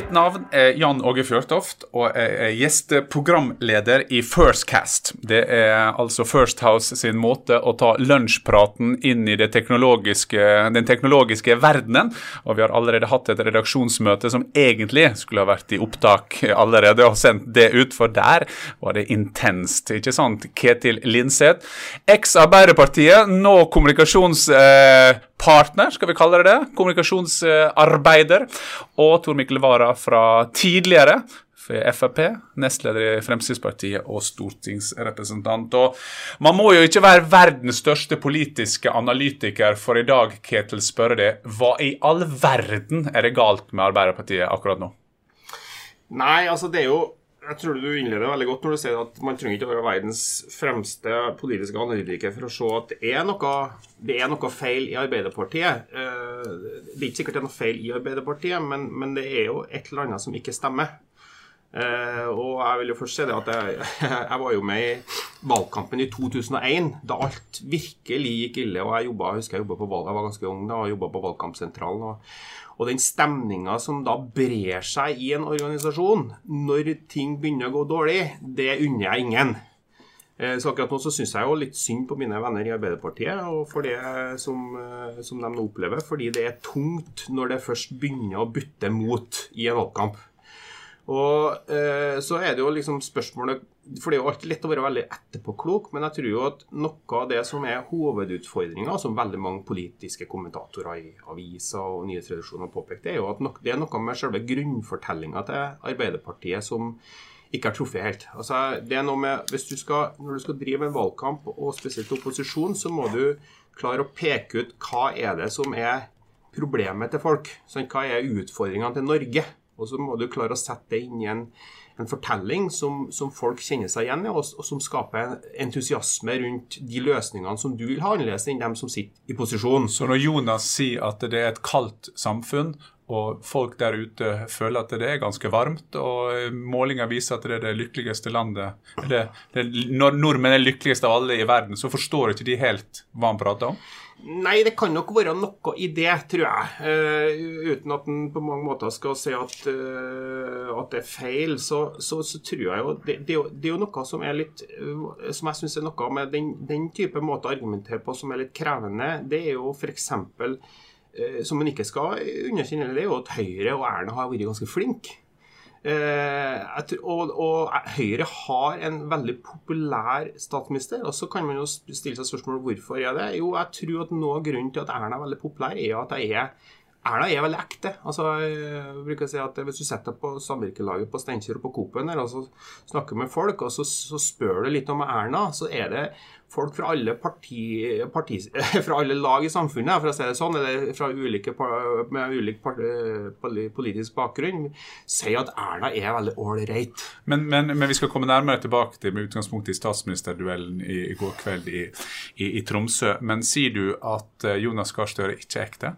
Mitt navn er Jan Åge Fjørtoft, og jeg er gjesteprogramleder i Firstcast. Det er altså First House sin måte å ta lunsjpraten inn i teknologiske, den teknologiske verdenen. Og vi har allerede hatt et redaksjonsmøte som egentlig skulle ha vært i opptak allerede, og sendt det ut, for der var det intenst. Ikke sant? Ketil Linseth, eks Arbeiderpartiet, nå kommunikasjonspartner, skal vi kalle det det. Kommunikasjonsarbeider. Og Tor Mikkel Wara fra tidligere Frp, nestleder i Fremskrittspartiet og stortingsrepresentant. Og man må jo ikke være verdens største politiske analytiker for i dag, Ketil, spørre deg hva i all verden er det galt med Arbeiderpartiet akkurat nå? Nei, altså det er jo jeg tror du innleder veldig godt når du sier at man trenger ikke å være verdens fremste politiske analytiker for å se at det er noe, det er noe feil i Arbeiderpartiet. Eh, det er ikke sikkert det er noe feil i Arbeiderpartiet, men, men det er jo et eller annet som ikke stemmer. Uh, og jeg vil jo først si det at jeg, jeg, var jo med i valgkampen i 2001, da alt virkelig gikk ille. og Jeg jobbet, jeg husker jeg jobba på valg, jeg var ganske ung da og jobba på valgkampsentralen. Og, og den stemninga som da brer seg i en organisasjon når ting begynner å gå dårlig, det unner jeg ingen. Uh, så akkurat nå så syns jeg jo litt synd på mine venner i Arbeiderpartiet og for det som, uh, som de nå opplever. Fordi det er tungt når det først begynner å butte mot i en valgkamp. Og eh, så er det jo liksom spørsmålet For det er jo alltid lett å være veldig etterpåklok, men jeg tror jo at noe av det som er hovedutfordringa, som veldig mange politiske kommentatorer i aviser og nyhetsredaksjoner har påpekt, det er jo at det er noe med selve grunnfortellinga til Arbeiderpartiet som ikke har truffet helt. Altså, det er noe med, hvis du skal, Når du skal drive en valgkamp, og spesielt opposisjon, så må du klare å peke ut hva er det som er problemet til folk. Sånn, hva er utfordringene til Norge? Og så må du klare å sette det inn i en, en fortelling som, som, folk kjenner seg igjen i, og, og, som skaper entusiasme rundt de løsningene som du vil ha annerledes enn dem som sitter i posisjon. Så når Jonas sier at det er et kaldt samfunn, og folk der ute føler at det er ganske varmt, og målinger viser at det er det lykkeligste landet det, det, Når nordmenn er lykkeligst av alle i verden, så forstår ikke de helt hva han prater om? Nei, det kan nok være noe i det, tror jeg. Uh, uten at en på mange måter skal si at, uh, at det er feil, så, så, så tror jeg jo det, det, det, er jo noe som er litt uh, Som jeg syns er noe med den, den, type måte å argumentere på som er litt krevende. Det er jo f.eks. som man ikke skal underkjenne, det er jo at Høyre og Erna har vært ganske flinke. Eh, og, og, Høyre har en veldig populær statsminister. Og så kan man jo stille seg spørsmål hvorfor er det. Jo, jeg tror at noe av grunnen til at Erna er veldig populær, er at hun er Erna er veldig ekte. Altså, jeg bruker å si at Hvis du setter deg på samvirkelaget på Steinkjer og på Coop-en og så snakker med folk, og så, så, spør du litt om Erna, så er det folk fra alle, parti, parti, fra alle lag i samfunnet, for å si det sånn, eller fra ulike, med ulik politisk bakgrunn, sier at Erna er veldig ålreit. Men, men, men, vi skal komme nærmere tilbake til med utgangspunkt i statsministerduellen i, i går kveld i, i, i Tromsø. Men sier du at eh, Jonas Gahr Støre ikke er ekte?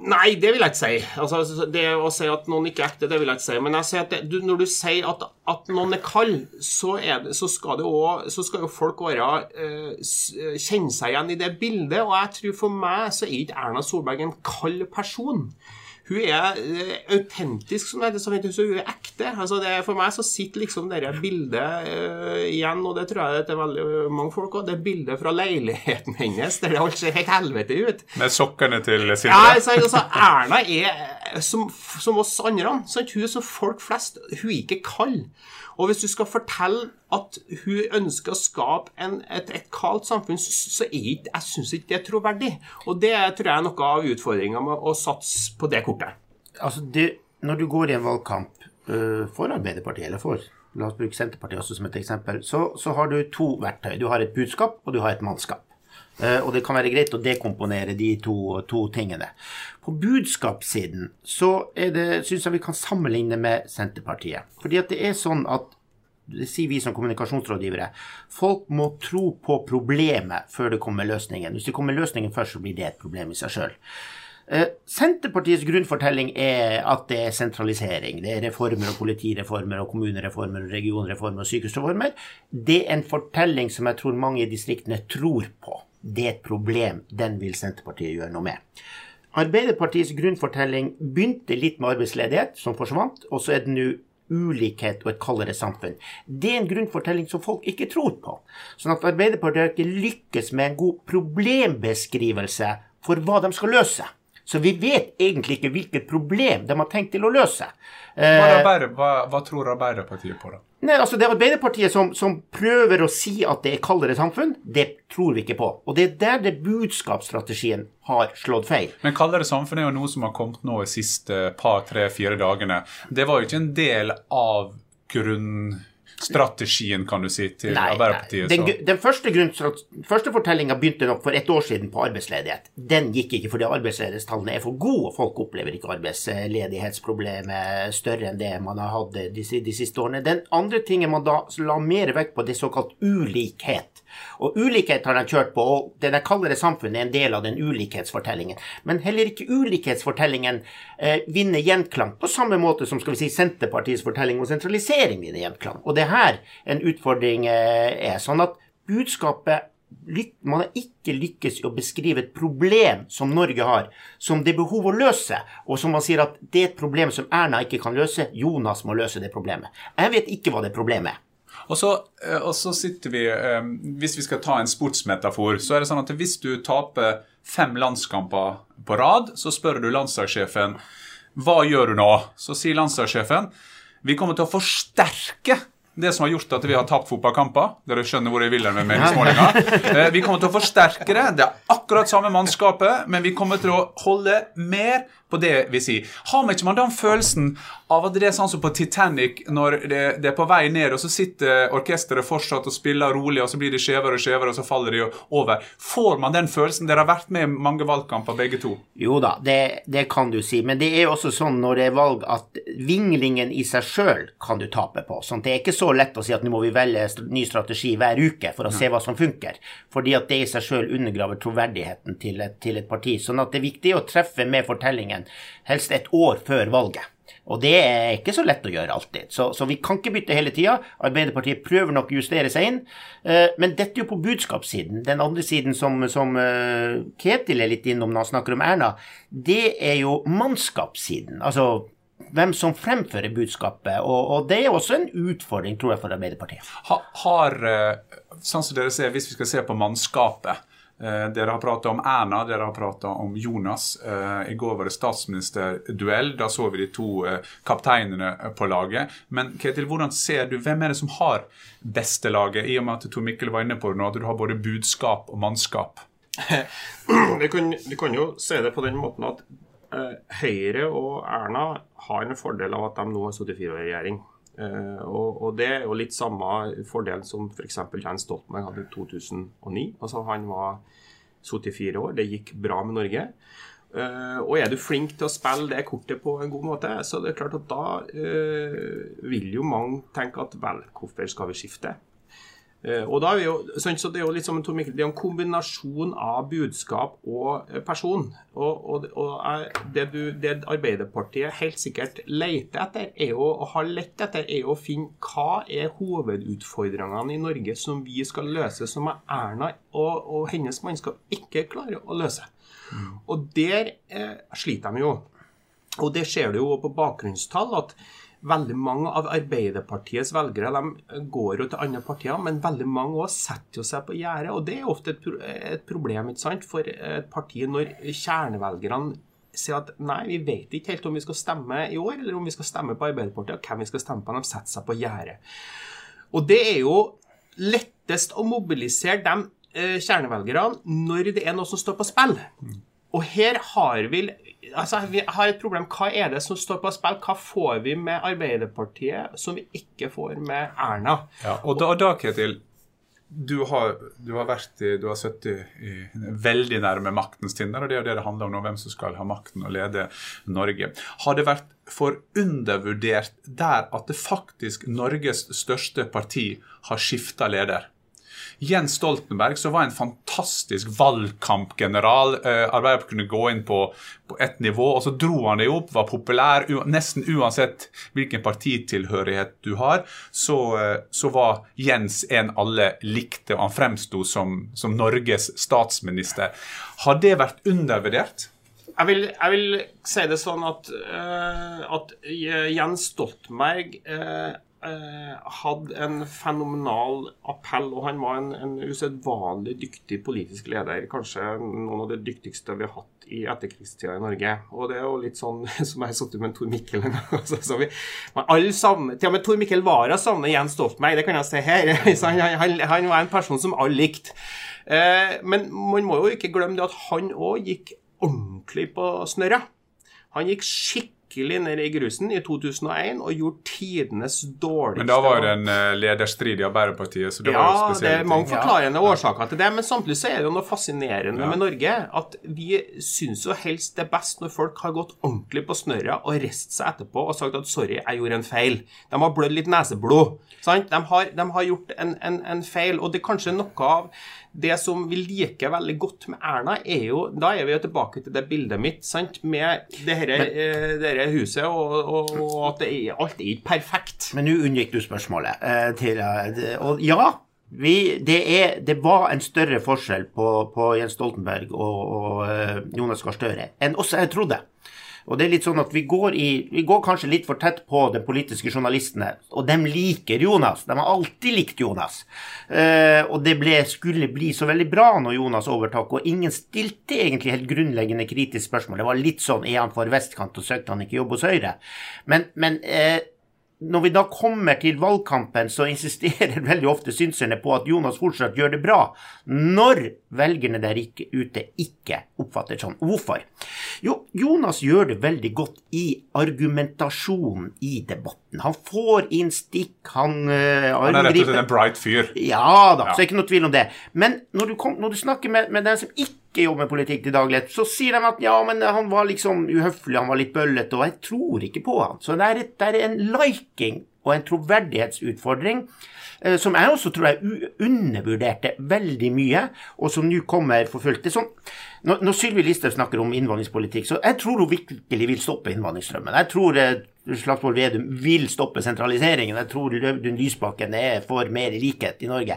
Nei, det vil jeg ikke si. Altså, det å si at noen ikke er ekte, det vil jeg ikke si. Men jeg sier at det, du, når du sier at, at noen er kald, så, er det, så, skal også, så, skal jo folk være, uh, kjenne seg igjen i det bildet. Og jeg tror for meg så er ikke Erna Solberg en kald person hun er uh, autentisk, som det heter, så hun er ekte. Altså det, for meg så sitter liksom det bildet uh, igjen, og det tror jeg det er veldig mange folk òg, det bildet fra leiligheten hennes der det alt ser helt helvete ut. Med sokkene til Sindre? Ja, altså, Erna er som, som oss andre. Sant? Hun er som folk flest. Hun er ikke kald. Og hvis du skal fortelle at hun ønsker å skape en, et, et kaldt samfunn, så, er ikke, jeg syns ikke det er troverdig. Og det tror jeg er noe av utfordringa med å satse på det kortet. Altså, det, Når du går i en valgkamp uh, for Arbeiderpartiet, eller for La oss bruke Senterpartiet også som et eksempel. Så, så har du to verktøy. Du har et budskap, og du har et mannskap. Uh, og det kan være greit å dekomponere de to, to tingene. På budskapssiden så syns jeg vi kan sammenligne med Senterpartiet. Fordi at det er sånn at det sier vi som kommunikasjonsrådgivere. Folk må tro på problemet før det kommer løsningen. Hvis det kommer løsningen først, så blir det et problem i seg sjøl. Eh, Senterpartiets grunnfortelling er at det er sentralisering. Det er reformer og politireformer og kommunereformer og regionreformer og sykehusreformer. Det er en fortelling som jeg tror mange i distriktene tror på. Det er et problem. Den vil Senterpartiet gjøre noe med. Arbeiderpartiets grunnfortelling begynte litt med arbeidsledighet, som forsvant, og så er det nå ulikhet og et kaldere samfunn. Det er en grunnfortelling som folk ikke tror på. Sånn at Arbeiderpartiet har ikke lykkes med en god problembeskrivelse for hva de skal løse. Så vi vet egentlig ikke hvilket problem de har tenkt til å løse. Hva, hva, hva tror Arbeiderpartiet på, da? Nei, altså Det er Arbeiderpartiet som, som, prøver å si at det er kaldere samfunn. Det tror vi ikke på. Og det er der det budskapsstrategien har slått feil. Men kaldere samfunn er jo noe som har kommet nå de siste par, tre, fire dagene. Det var jo ikke en del av grunn strategien, kan du si, til nei, Arbeiderpartiet? Den, den, første, første fortellinga begynte nok for ett år siden på arbeidsledighet. Den gikk ikke fordi arbeidsledighetstallene er for gode, og folk opplever ikke arbeidsledighetsproblemet større enn det man har hatt de, de siste årene. Den andre tingen man da la mer vekt på, det er såkalt ulikhet. Og ulikhet har de kjørt på, og det de kaller det samfunnet, er en del av den ulikhetsfortellingen. Men heller ikke ulikhetsfortellingen eh, vinner gjenklang, på samme måte som skal vi si, Senterpartiets fortelling om sentralisering vinner gjenklang. Og det er her en utfordring eh, er. Sånn at budskapet man har ikke lykkes i å beskrive et problem som Norge har, som det er behov å løse, og som man sier at det er et problem som Erna ikke kan løse, Jonas må løse det problemet. Jeg vet ikke hva det problemet er. Og så, eh, og så, sitter vi eh, Hvis vi skal ta en sportsmetafor, så er det sånn at hvis du taper fem landskamper på rad, så spør du landslagssjefen hva gjør du nå? Så sier landslagssjefen vi kommer til å forsterke det som har gjort at vi har tapt fotballkamper. Dere skjønner hvor jeg vil med meningsmålinga. Eh, vi kommer til å forsterke det. Det er akkurat samme mannskapet, men vi kommer til å holde mer på det vi sier. Har man ikke man den følelsen av at det er sånn som på Titanic, når det, det er på vei ned, og så sitter orkesteret fortsatt og spiller rolig, og så blir det skjevere og skjevere, og så faller de over. Får man den følelsen? Dere har vært med i mange valgkamper, begge to. Jo da, det, det kan du si. Men det er også sånn når det er valg, at vinglingen i seg sjøl kan du tape på. Sånn, det er ikke så lett å si at nå må vi velge ny strategi hver uke for å se hva som funker. Fordi at det i seg sjøl undergraver troverdigheten til et, til et parti. Sånn at det er viktig å treffe med fortellingen helst et år før valget. Og det er ikke så lett å gjøre alltid. Så, så vi kan ikke bytte hele tida. Arbeiderpartiet prøver nok å justere seg inn. Uh, men dette er jo på budskapssiden. Den andre siden som, som uh, Ketil er litt innom når han snakker om Erna, det er jo mannskapssiden. Altså hvem som fremfører budskapet. Og, og, det er også en utfordring, tror jeg, for Arbeiderpartiet. Ha, har, eh, sånn som dere ser, Hvis vi skal se på mannskapet Eh, dere har prata om Erna, dere har prata om Jonas. Eh, I går var det statsministerduell. Da så vi de to kapteinene på laget. Men Ketil, hvordan ser du, hvem er det som har beste laget, i og med at Tor Mikkel var inne på det nå, at du har både budskap og mannskap? Vi kan, vi kan jo se det på den måten at Høyre og Erna har en fordel av at de nå har sittet i regjering. Uh, og, og, det er jo litt samme fordel som f.eks. Jens Stoltenberg hadde i 2009. Altså Han var 74 år, det gikk bra med Norge. Uh, og er du flink til å spille det kortet på en god måte, så det er klart at da uh, vil jo mange tenke at vel, hvorfor skal vi skifte? Eh, og da er jo, så Det er jo litt som Tor Mikkel, det er en kombinasjon av budskap og eh, person. Og, og, og det, du, det, Arbeiderpartiet helt sikkert leter etter, er jo, og har lett etter, er jo å finne hva er hovedutfordringene i Norge som vi skal løse, som Erna og, og hennes mannskap ikke klarer å løse. Mm. Og der eh, sliter de jo. Og det ser du jo på bakgrunnstall. at veldig mange av Arbeiderpartiets velgere de går jo til andre partier, men veldig mange også setter jo seg på gjerdet. Og det er ofte et, et problem ikke sant, for et parti når kjernevelgerne sier at nei, vi vet ikke helt om vi skal stemme i år, eller om vi skal stemme på Arbeiderpartiet, og hvem vi skal stemme på. De setter seg på gjerdet. Og det er jo lettest å mobilisere de eh, kjernevelgerne når det er noe som står på spill. Og her har vi altså, vi har et problem. Hva er det som står på spill? Hva får vi med Arbeiderpartiet som vi ikke får med Erna? Ja, og da, da Ketil, du har, du har, vært i, du har sittet i, veldig nærme maktens tinder, og det er jo det det handler om nå, hvem som skal ha makten og lede Norge. Har det vært for undervurdert der at det faktisk Norges største parti har skifta leder? Jens Stoltenberg, som var en fantastisk valgkampgeneral. Eh, Arbeiderpartiet kunne gå inn på, på ett nivå, og så dro han det opp, var populær. Nesten uansett hvilken partitilhørighet du har, så, eh, så var Jens en alle likte, og han fremsto som, som Norges statsminister. Har det vært undervurdert? Jeg vil, jeg vil si det sånn at, uh, at Jens Stoltenberg uh, hadde en fenomenal appell, og han var en, en usedvanlig dyktig politisk leder. Kanskje noen av de dyktigste vi har hatt i etterkrigstida i Norge. Og det er jo litt sånn som jeg satt med Tor Mikkel. Altså, alle sammen, til og med Tor Mikkel Wara savner Jens Stoltenberg, det kan jeg se her. Han, han, han var en person som alle likte. Men man må jo ikke glemme det at han òg gikk ordentlig på snørra. Han gikk skikkelig ned i grusen i 2001 og gjorde tidenes dårligste Men da var det en uh, lederstrid i Arbeiderpartiet, så det ja, var jo spesielle ting. Ja, det er mange forklarende ja. årsaker til det, men samtidig så er det jo noe fascinerende ja. med Norge at vi syns jo helst det er best når folk har gått ordentlig på snørra og reist seg etterpå og sagt at 'sorry, jeg gjorde en feil'. De har blødd litt neseblod. Sant? De, har, de har gjort en, en, en feil, og det er kanskje noe av det som vi liker veldig godt med Erna, er jo Da er vi jo tilbake til det bildet mitt sant? med det dette eh, huset, og, og, og, at er, alt er ikke perfekt. Men nå unngikk du spørsmålet. Eh, til, eh, og ja, vi, det, er, det, var en større forskjell på, på Jens Stoltenberg og, og Jonas Gahr Støre enn også jeg trodde. Og det er litt sånn at vi går, i, vi går kanskje litt for tett på de politiske journalistene, og de liker Jonas. De har alltid likt Jonas. Eh, og det ble, skulle bli så veldig bra når Jonas overtok, og ingen stilte egentlig helt grunnleggende kritisk spørsmål. Det var litt sånn er han for vestkant og søkte han ikke jobb hos Høyre? Men, men uh, når vi da kommer til valgkampen, så insisterer veldig ofte synserne på at Jonas fortsatt gjør det bra, når velgerne der ikke, ute ikke oppfatter sånn. Hvorfor? Jo, Jonas gjør det veldig godt i argumentasjonen i debatten. Han får inn stikk, han uh, Han er rett og slett en bright fyr. Ja da, ja. så er ikke noe tvil om det. Men når du, kom, når du snakker med, med den som ikke jobber med politikk til daglig, så sier de at ja, men han var liksom uhøflig, han var litt bøllete, og jeg tror ikke på han. Så det er, det er en liking og en troverdighetsutfordring som jeg også tror jeg undervurderte veldig mye, og som nå kommer for fullt. Sånn, når, Sylvi Listhaug snakker om innvandringspolitikk, så jeg tror hun virkelig vil stoppe innvandringsstrømmen. Jeg tror eh, Slagsvold Vedum vil stoppe sentraliseringen. Jeg tror Løvdun Lysbakken er for mer likhet i Norge.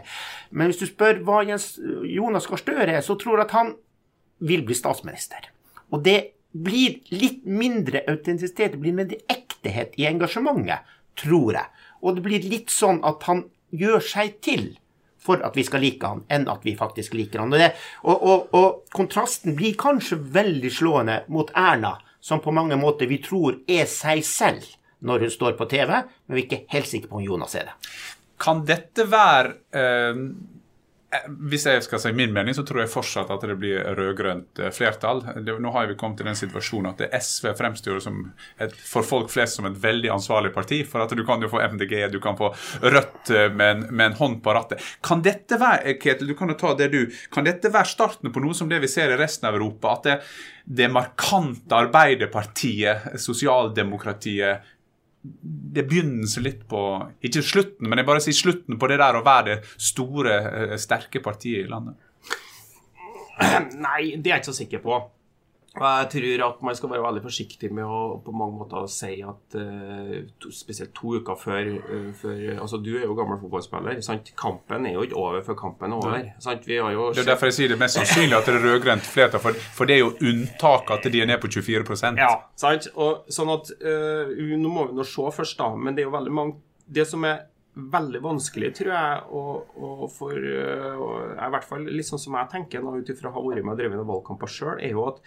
Men hvis du spør hva Jens Jonas Gahr Støre er, så tror jeg at han vil bli statsminister. Og det blir litt mindre autentisitet, det blir mindre ektehet i engasjementet, tror jeg. Og det blir litt sånn at han gjør seg til for at vi skal like han, enn at vi faktisk liker han. Og, det, og, og, og kontrasten blir kanskje veldig slående mot Erna, som på mange måter vi tror er seg selv når hun står på TV, men vi er ikke helt sikre på om Jonas er det. Kan dette være Eh, hvis jeg skal si min mening, så tror jeg fortsatt at det blir rød-grønt eh, flertall. Nå har vi kommet til den situasjonen at SV fremstår et, for folk flest som et veldig ansvarlig parti. For at du kan jo få MDG, du kan få Rødt eh, med en, med en hånd på rattet. Kan dette være Ketil, du kan jo ta det du, kan dette være starten på noe som det vi ser i resten av Europa? At det, det markante Arbeiderpartiet, sosialdemokratiet, det begynnelsen litt på Ikke slutten, men jeg bare sier slutten på det der å være det store, eh, sterke partiet i landet. Nei, det er jeg ikke så sikker på. Og jeg tror at man skal være veldig forsiktig med å på mange måter si at uh, to, Spesielt to uker før, uh, før, Altså, du er jo gammel fotballspiller. Sant? Kampen er jo ikke over før kampen er over. Sant? Vi har jo det er derfor jeg sier det mest sannsynlig at det er rød-grønt flertall, for, for, det er jo unntaket at de er ned på 24% Ja, sant. Og, sånn at uh, Nå må vi nå se først, da. Men det er jo veldig mange Det som er veldig vanskelig, tror jeg, og, og for og, I hvert fall litt sånn som jeg tenker nå ut ifra å ha vært med og drevet valgkamper sjøl, er jo at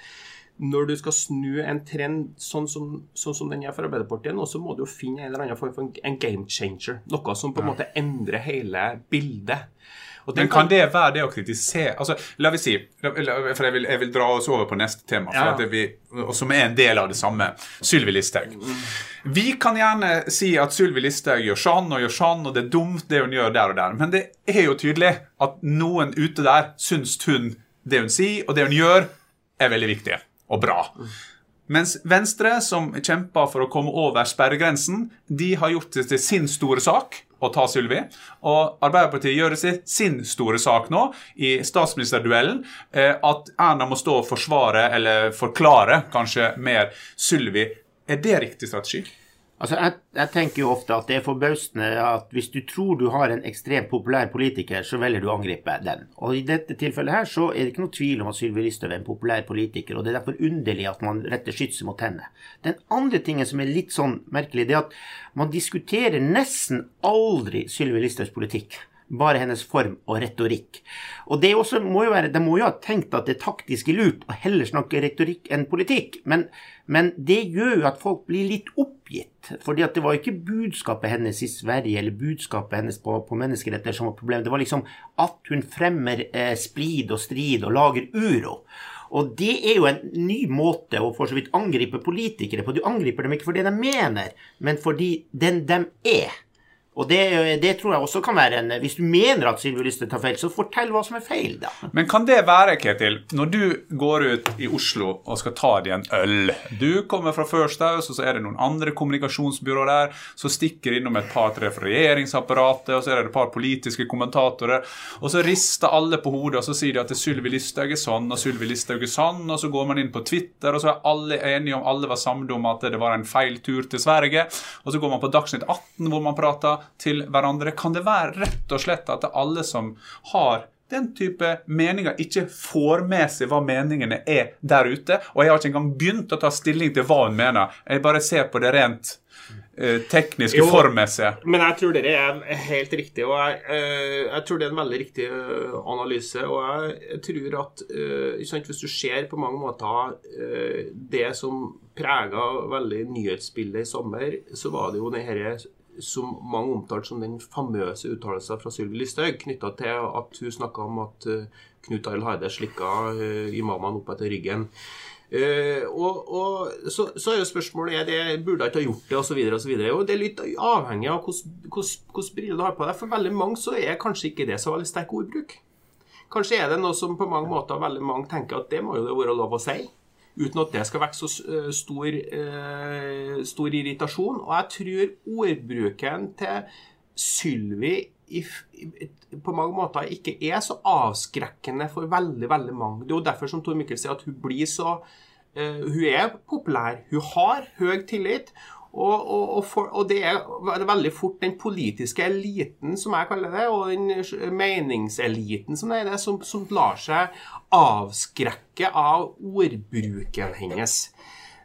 når du skal snu en trend sånn som, sånn som den er for Arbeiderpartiet nå, så må du jo finne en eller annen form for en game changer. Noe som på en ja. måte endrer hele bildet. Men kan det være det å kritisere altså, La vi si For jeg vil, jeg vil dra oss over på neste tema, ja. vi, som er en del av det samme. Sylvi Listhaug. Vi kan gjerne si at Sylvi Listhaug gjør sånn og gjør sånn, og det er dumt det hun gjør der og der. Men det er jo tydelig at noen ute der syns hun det hun sier, og det hun gjør, er veldig viktig og bra. Mens Venstre, som kjemper for å komme over sperregrensen, de har gjort det til sin store sak å ta Sylvi. Og Arbeiderpartiet gjør det til sin store sak nå, i statsministerduellen, eh, at Erna må stå og forsvare, eller forklare kanskje mer, Sylvi. Er det riktig strategi? Altså, jeg, jeg, tenker jo ofte at det er forbausende at hvis du tror du har en ekstremt populær politiker, så velger du å angripe den. Og i dette tilfellet her så er det ikke noe tvil om at Sylvi Listhaug er en populær politiker, og det er derfor underlig at man retter skytset mot henne. Den andre tingen som er litt sånn merkelig, det er at man diskuterer nesten aldri Sylvi Listhaugs politikk bare hennes form og retorikk. Og det også må jo være, De må jo ha tenkt at det er taktisk lurt å heller snakke retorikk enn politikk, men, men, det gjør jo at folk blir litt oppgitt. fordi det var ikke budskapet hennes i Sverige eller budskapet hennes på, på menneskeretter som var problemet. Det var liksom at hun fremmer eh, splid og strid og lager uro. Og det er jo en ny måte å for så vidt angripe politikere på. Du angriper dem ikke for det de mener, men fordi den de er. Og det, det, tror jeg også kan være en Hvis du mener at Sylvi Lysthaug tar feil, så fortell hva som er feil, da. Men kan det være, Ketil, når du går ut i Oslo og skal ta deg en øl Du kommer fra First House, og så er det noen andre kommunikasjonsbyråer der. Så stikker innom et par-tre fra regjeringsapparatet, og så er det et par politiske kommentatorer. Og så rister alle på hodet, og så sier de at Sylvi Lysthaug er sånn, og Sylvi Lysthaug er sånn, og så går man inn på Twitter, og så er alle enige om alle var samde om at det var en feil tur til Sverige. Og så går man på Dagsnytt 18, hvor man prater til hverandre? Kan det være rett og slett at alle som har den type meninger ikke får med seg hva meningene er der ute. Og jeg har ikke engang begynt å ta stilling til hva hun mener. Jeg bare ser på det rent uh, tekniske, jo, formmessige. Men jeg tror det er helt riktig, og jeg, uh, jeg, tror det er en veldig riktig uh, analyse. Og jeg, jeg tror at hvis du ser på mange måter det som prega veldig nyhetsbildet i sommer, så var det jo denne som mange omtalte som den famøse uttalelsen fra Sylvi Listhaug knytta til at hun snakka om at uh, Knut Arild Hareide slikka uh, imamene opp etter ryggen. Uh, og, og så, så, er jo spørsmålet er det, burde ikke ha gjort det, osv. Og Det er litt avhengig av hvilke briller du har på deg. For veldig mange så er kanskje ikke det så veldig sterk ordbruk. Kanskje er det noe som på mange måter veldig mange tenker at det må jo det være lov å si uten at det skal vekke så eh, stor, eh, stor, irritasjon. Og jeg tror ordbruken til Sylvi på mange måter ikke er så avskrekkende for veldig veldig mange. Det er jo derfor som Tor Mikkel sier at hun blir så uh, Hun er populær. Hun har høy tillit. Og, og, og, for, og, det er veldig fort den politiske eliten, som jeg kaller det, og den meningseliten, som det er som, som lar seg avskrekke av ordbruken hennes.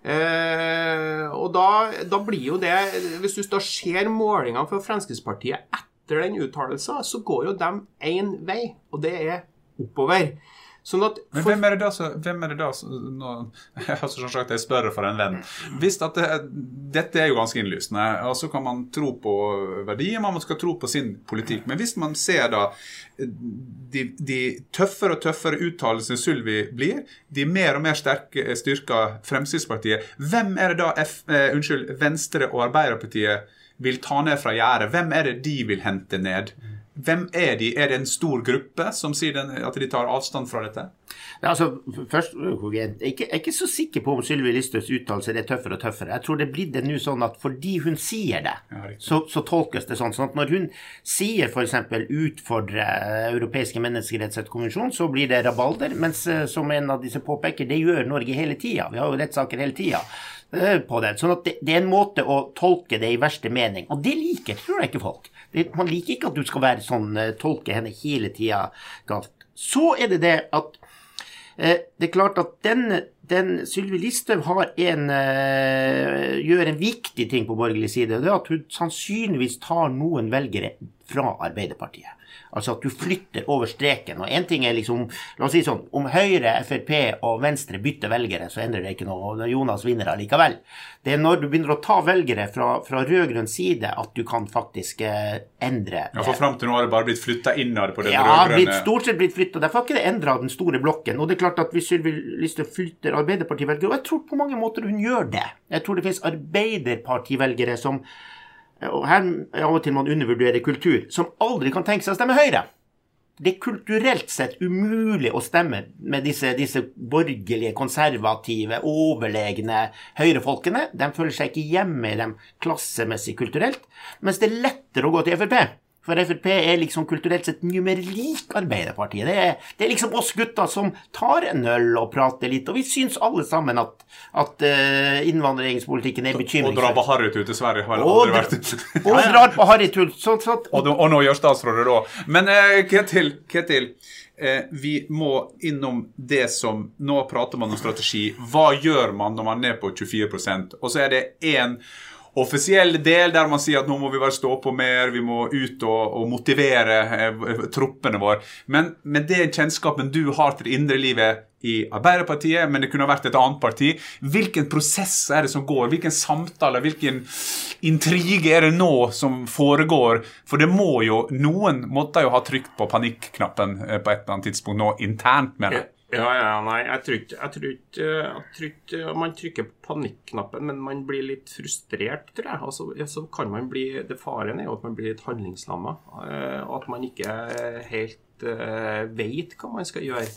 Eh, og da, da, blir jo det Hvis du da ser målingene fra Fremskrittspartiet etter den uttalelsen, så går jo de én vei, og det er oppover. Sånn at Men hvem er det da som hvem er det da nå, altså sånn sagt, Jeg spør for en venn. Hvis at det, Dette er jo ganske innlysende. og så kan man tro på verdier, man skal tro på sin politikk. Men hvis man ser da de, de tøffere og tøffere uttalelsene Sylvi blir, de mer og mer sterke styrker Fremskrittspartiet, hvem er det da F, eh, unnskyld, Venstre og Arbeiderpartiet vil ta ned fra gjerdet? Hvem er det de vil hente ned? Hvem er de? Er det en stor gruppe som sier den, at de tar avstand fra dette? Ja, altså, først, jeg, er ikke, jeg er ikke så sikker på om Sylvi Listhaugs uttalelser er tøffere og tøffere. Jeg tror det blir det nå sånn at fordi hun sier det, ja, så, så, tolkes det sånn. sånn at når hun sier f.eks. utfordre europeiske menneskerettighetskonvensjon, så blir det rabalder. Mens eh, som en av disse påpeker, det gjør Norge hele tida. Vi har jo rettssaker hele tida på den. Sånn at det, det, er en måte å tolke det i verste mening. Og det liker tror jeg ikke folk. Det, man liker ikke at du skal være sånn, eh, tolke henne hele tida galt. Så er det det at eh, det er klart at den, den Sylvi Listhaug eh, gjør en viktig ting på borgerlig side. Det er at hun sannsynligvis tar noen velgere fra Arbeiderpartiet. Altså at du flytter over streken. Og én ting er liksom La oss si sånn Om Høyre, Frp og Venstre bytter velgere, så endrer det ikke noe. og Jonas vinner allikevel. Det er når du begynner å ta velgere fra, fra rød-grønn side, at du kan faktisk eh, endre Ja, For fram til nå har det bare blitt flytta innad på den ja, rød-grønne Ja, stort sett blitt flytta. Derfor har ikke det endra den store blokken. Og det er klart at hvis Sylvi Listhaug flytter Arbeiderparti-velgere Og jeg tror på mange måter hun gjør det. Jeg tror det finnes Arbeiderparti-velgere som og her av og til man undervurderer kultur, som aldri kan tenke seg å stemme Høyre. Det er kulturelt sett umulig å stemme med disse, disse borgerlige, konservative, overlegne høyrefolkene. De føler seg ikke hjemme i dem klassemessig kulturelt. Mens det er lettere å gå til Frp. For Frp er liksom kulturelt sett mye mer lik Arbeiderpartiet. Det er, det er liksom oss gutter som tar en øl og prater litt, og vi syns alle sammen at, at uh, innvandringspolitikken er bekymringsfull. Og drar på harrytur til Sverige har aldri vært Og drar på harrytur. Sånn, sånn, og, og, nå gjør statsrådet det òg. Men uh, Ketil, Ketil eh, vi må innom det som Nå prater man om strategi. Hva gjør man når man er ned på 24% Og så er det én offisiell del der man sier at nå må vi bare stå på mer, vi må ut og, og motivere eh, troppene våre. Men med den kjennskapen du har til det indre livet i Arbeiderpartiet, men det kunne vært et annet parti, hvilken prosess er det som går? Hvilken samtale, hvilken intrige er det nå som foregår? For det må jo Noen måtte jo ha trykt på panikknappen eh, på et eller annet tidspunkt nå internt, mener jeg. Ja, ja, nei, jeg tror ikke, jeg tror ikke, jeg tror ikke Man trykker på panikknappen, men man blir litt frustrert, tror jeg. Altså, så kan man bli, det Faren er jo at man blir litt handlingslamma. Eh, og at man ikke helt uh, vet hva man skal gjøre.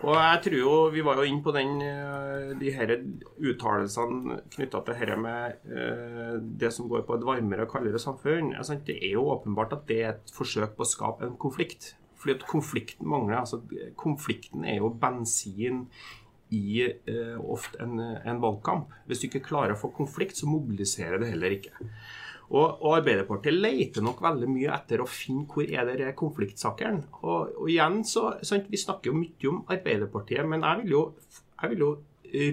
Og jeg tror jo, Vi var jo inne på den, eh, de her uttalelsene knytta til dette med det som går på et varmere og kaldere samfunn. Det er jo åpenbart at det er et forsøk på å skape en konflikt. Fordi at konflikten mangler. altså Konflikten er jo bensin i eh, ofte en, en, valgkamp. Hvis du ikke klarer å få konflikt, så mobiliserer det heller ikke. Og, og Arbeiderpartiet leter nok veldig mye etter å finne hvor er det konfliktsakene. Og, og igjen så, sant, Vi snakker jo mye om Arbeiderpartiet, men jeg vil jo, jeg vil jo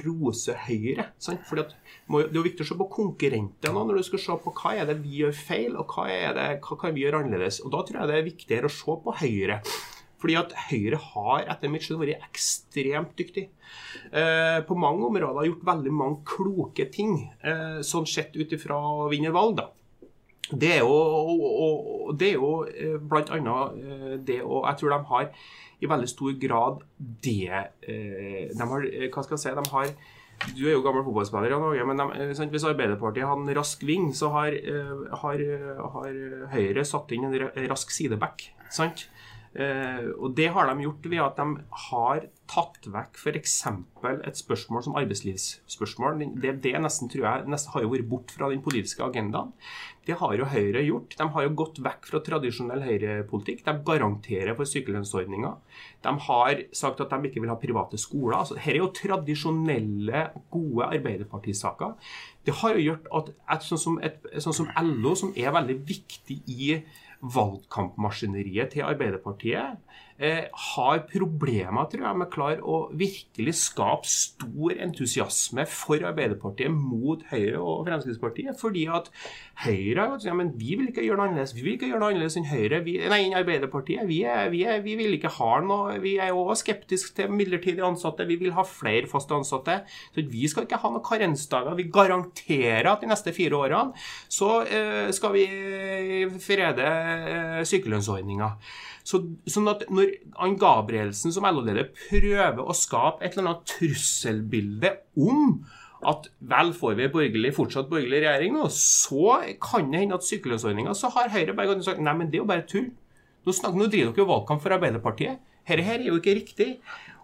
rose Høyre. Sant? Fordi at, Det er jo viktig å se på konkurrenter nå, når du skal se på hva er det vi gjør feil, og hva, er det, hva kan vi gjøre annerledes. Og Da tror jeg det er viktigere å se på Høyre. Fordi at Høyre har etter mitt skjønn vært ekstremt dyktig. Eh, på mange områder har gjort veldig mange kloke ting, eh, sånn sett ut ifra å vinne valg. da. Det er jo, det er jo eh, blant annet eh, det og Jeg tror de har i veldig stor grad det eh, De har Hva skal jeg si? De har du er jo gammel fotballspiller, Norge, men de, sant, hvis Arbeiderpartiet har en rask ving, så har, har, har Høyre satt inn en rask sideback. sant? Uh, og Det har de gjort ved at de har tatt vekk f.eks. et spørsmål som arbeidslivsspørsmål. Det, det nesten tror jeg nesten har jo vært bort fra den politiske agendaen. Det har jo Høyre gjort. De har jo gått vekk fra tradisjonell høyrepolitikk. De garanterer for sykelønnsordninga. De har sagt at de ikke vil ha private skoler. Altså, her er jo tradisjonelle, gode Arbeiderpartisaker. Det har jo gjort at et, sånn, som et, sånn som LO, som er veldig viktig i valgkampmaskineriet til Arbeiderpartiet eh, har problemer tror jeg, med klar å virkelig skape stor entusiasme for Arbeiderpartiet mot Høyre og Fremskrittspartiet. Fordi at Høyre har ja, men vi vil ikke gjøre noe annerledes. Vi vil ikke gjøre noe annerledes enn Høyre. Vi, nei, Arbeiderpartiet. Vi, er, vi, er, vi, vil ikke ha noe Vi er òg skeptiske til midlertidig ansatte. Vi vil ha flere faste ansatte. Så vi skal ikke ha noen karensdager. Vi garanterer at de neste fire årene så eh, skal vi frede eh, sykelønnsordninga. Så, sånn at når Ann Gabrielsen som LO-leder prøver å skape et eller annet trusselbilde om at vel får vi borgerlig, fortsatt borgerlig regjering nå, så kan det hende at sykelønnsordninga så har Høyre bare gått og sagt nei, men det er jo bare tull. Nå, snakker, nå driver dere jo valgkamp for Arbeiderpartiet. Dette her er jo ikke riktig.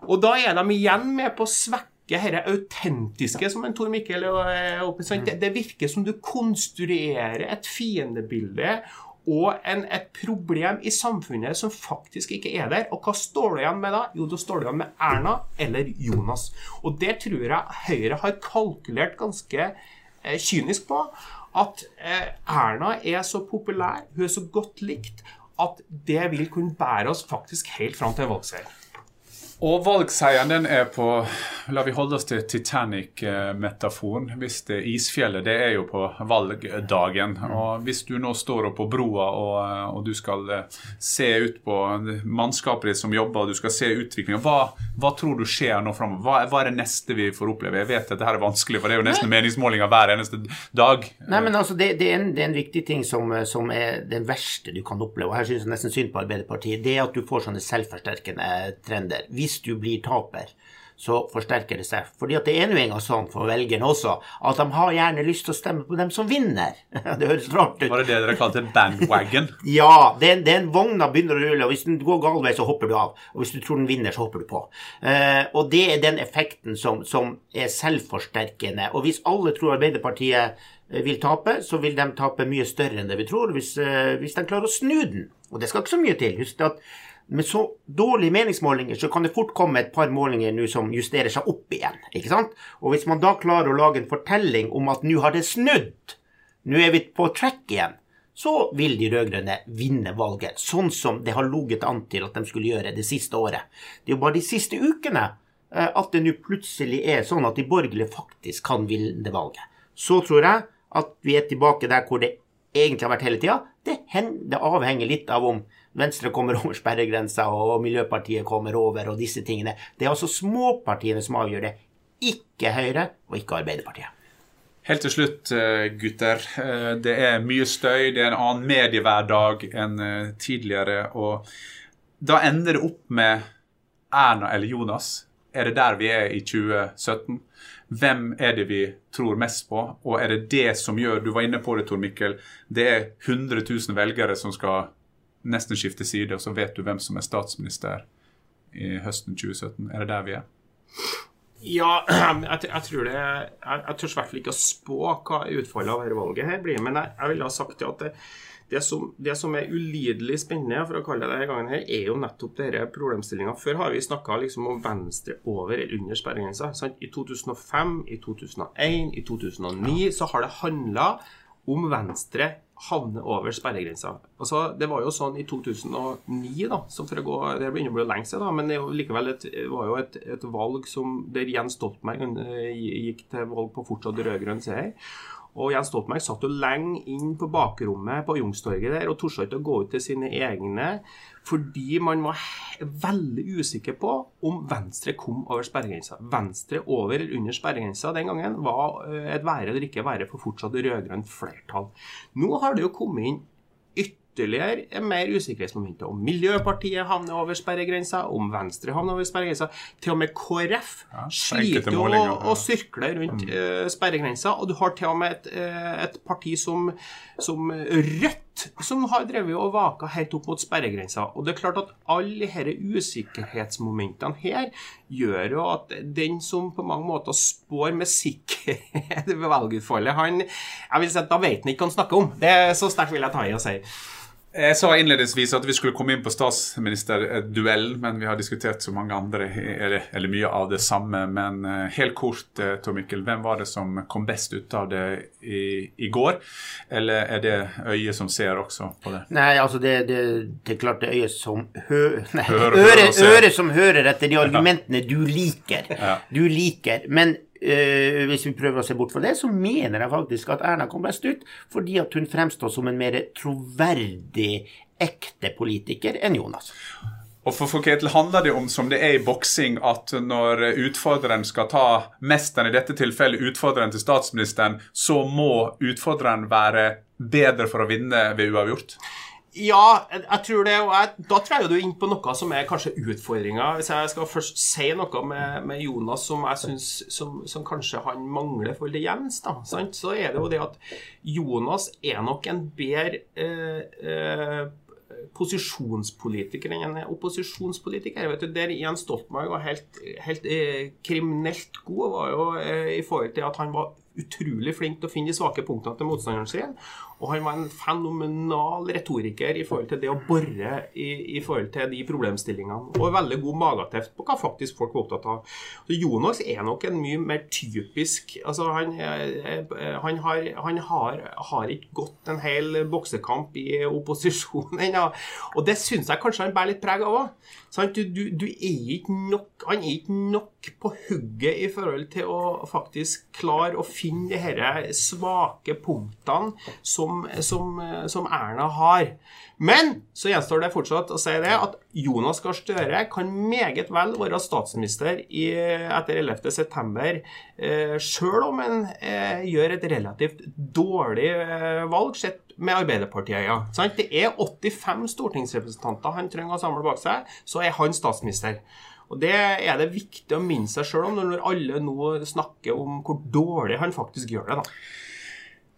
Og da er de igjen med på å svekke dette autentiske, som en Tor Mikkel det, det virker som du konstruerer et fiendebilde og en, et problem i samfunnet som faktisk ikke er der. Og hva står du igjen med da? Jo, da står du igjen med Erna eller Jonas. Og det tror jeg Høyre har kalkulert ganske eh, kynisk på. At eh, Erna er så populær, hun er så godt likt, at det vil kunne bære oss faktisk helt fram til en. Og valgseieren den er på La vi holde oss til Titanic-metaforen. Hvis det isfjellet, det er jo på valgdagen. Og hvis du nå står oppe på broa og, og, du skal eh, se ut på mannskapet ditt som jobber, og du skal se utviklinga, hva, hva, tror du skjer nå framover? Hva, hva, er det neste vi får oppleve? Jeg vet at dette er vanskelig, for det er jo nesten meningsmålinger hver eneste dag. Nei, men altså, det, det, er, en, det er, en, viktig ting som, som, er den verste du kan oppleve, og her synes jeg nesten synd på Arbeiderpartiet, det er at du får sånne selvforsterkende trender. Hvis hvis du blir taper, så forsterker det seg. Fordi at det er nå engang sånn for velgerne også, at de har gjerne lyst til å stemme på dem som vinner. det høres rart ut. Var det det dere kalte bandwagon? ja, den, den vogna begynner å rulle, og hvis den går gal vei, så hopper du av. Og hvis du tror den vinner, så hopper du på. Eh, og det er den effekten som, som er selvforsterkende. Og hvis alle tror Arbeiderpartiet eh, vil tape, så vil de tape mye større enn det vi tror, hvis, eh, hvis de klarer å snu den. Og det skal ikke så mye til. Husk at med så dårlige meningsmålinger så kan det fort komme et par målinger nå som justerer seg opp igjen. ikke sant? Og hvis man da klarer å lage en fortelling om at nå har det snudd, nå er vi på track igjen, så vil de rød-grønne vinne valget, sånn som det har ligget an til at de skulle gjøre det siste året. Det er jo bare de siste ukene eh, at det nå plutselig er sånn at de borgerlige faktisk kan vinne valget. Så tror jeg at vi er tilbake der hvor det egentlig har vært hele tida. Det, det avhenger litt av om Venstre kommer over sperregrensa, og Miljøpartiet kommer over, og disse tingene. Det er altså småpartiene som avgjør det, ikke Høyre og ikke Arbeiderpartiet. Helt til slutt, eh, gutter. Eh, det er mye støy, det er en annen mediehverdag enn eh, tidligere. Og da ender det opp med Erna eller Jonas. Er det der vi er i 2017? Hvem er det vi tror mest på, og er det det som gjør Du var inne på det, Tor Mikkel. Det er 100 000 velgere som skal nesten skifte side, og så vet du hvem som er statsminister i høsten 2017. Er det der vi er? Ja, jeg, jeg tror det Jeg, jeg tør i hvert fall ikke å spå hva utfallet av dette valget her blir, men jeg, jeg ville ha sagt at det, det, som, det som, er ulidelig spennende, for å kalle det denne gangen her, er jo nettopp denne problemstillinga. Før har vi snakka liksom om Venstre over eller under sperregrensa. I 2005, i 2001, i 2009 så har det handla om Venstre havner over sperregrensa. Altså, det var jo sånn i 2009, da, som for å gå, det begynner å bli lenge siden, da, men det likevel et, var jo et, et, valg som, der Jens Stoltenberg eh, gikk til valg på fortsatt rød-grønn seier. Og Jens Stoltenberg satt jo lenge inn på bakrommet på Youngstorget der og torde ikke å gå ut til sine egne fordi man var veldig usikker på om Venstre kom over sperregrensa. Venstre over eller under sperregrensa den gangen var eh, et være eller ikke være for fortsatt rød-grønt flertall. Nå har det jo kommet inn ytterligere mer usikkerhetsmomenter. Om Miljøpartiet havner over sperregrensa, om Venstre havner over sperregrensa. Til og med KrF ja, sliter jo å sirkle rundt mm. uh, sperregrensa. Og du har til og med et, uh, et parti som, som, Rødt, som har drevet og vaka helt opp mot sperregrensa. Og det er klart at alle disse usikkerhetsmomentene her gjør jo at den som på mange måter spår med sikkerhet ved valgutfallet, han jeg vil si at Da vet han ikke hva han snakker om. Det er Så sterkt vil jeg ta i å si. Jeg sa innledningsvis at vi skulle komme inn på statsministerduellen, men vi har diskutert så mange andre, eller, eller, mye av det samme. Men eh, helt kort, eh, Tor Mikkel, hvem var det som kom best ut av det i, i går? Eller er det øyet som ser også på det? Nei, altså det, det, det er klart det er øyet som hø, nei, øret, øre som hører etter de argumentene du liker. Ja. Du liker. Men eh, hvis vi prøver å se bort fra det, så mener jeg faktisk at Erna kom best ut fordi at hun fremstår som en mer troverdig, ekte politiker enn Jonas. Og for Ketil handler det om, som det er i boksing, at når utfordreren skal ta mesteren, i dette tilfellet utfordreren til statsministeren, så må utfordreren være bedre for å vinne ved uavgjort? Ja, jeg tror det. Og jeg, da tror jeg du er inne på noe som er kanskje utfordringa. Hvis jeg skal først si noe med, med Jonas som jeg synes, som, som, kanskje han mangler for det Jens, da, sant? så er det jo det at Jonas er nok en bedre eh, eh, posisjonspolitiker enn en opposisjonspolitiker. Vet du, Der Jens Stoltenberg var helt, helt eh, kriminelt god, var jo eh, i forhold til at han var utrolig flink til å finne de svake punktene til motstanderen sin. Og han var en fenomenal retoriker i forhold til det å bore i, i forhold til de problemstillingene. Og veldig god mageteft på hva faktisk folk var opptatt av. Så Jonas er nok en mye mer typisk altså Han, han, har, han har, har, ikke gått en hel boksekamp i opposisjon ennå. Og det syns jeg kanskje han bærer litt preg av òg. Du, du, du, Han er ikke nok på hugget i forhold til å faktisk klare å finne de disse svake punktene som som, som, Erna har. Men så gjenstår det fortsatt å si det at Jonas Gahr Støre kan meget vel være statsminister i, etter 11.9., eh, sjøl om han eh, gjør et relativt dårlig eh, valg sett med Arbeiderpartiet. Ja. Det er 85 stortingsrepresentanter han trenger å samle bak seg, så er han statsminister. Og Det er det viktig å minne seg sjøl om når alle nå snakker om hvor dårlig han faktisk gjør det. da.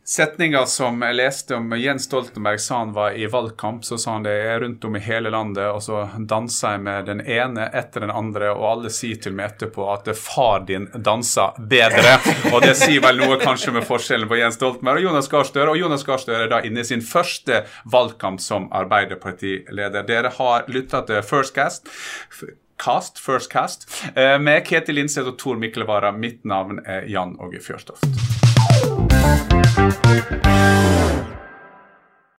Setninga som jeg leste om Jens Stoltenberg sa han var i valgkamp, så sa han det er rundt om i hele landet, og så danser jeg med den ene etter den andre, og alle sier til meg etterpå at far din danser bedre. Og det sier vel noe kanskje med forskjellen på Jens Stoltenberg og Jonas Gahr Støre. Og Jonas Gahr Støre er da inne i sin første valgkamp som Arbeiderpartileder. Dere har lytta til First Cast. Cast, First Cast, eh, med Ketil Lindseth og Tor Miklevara. Mitt navn er Jan Åge you.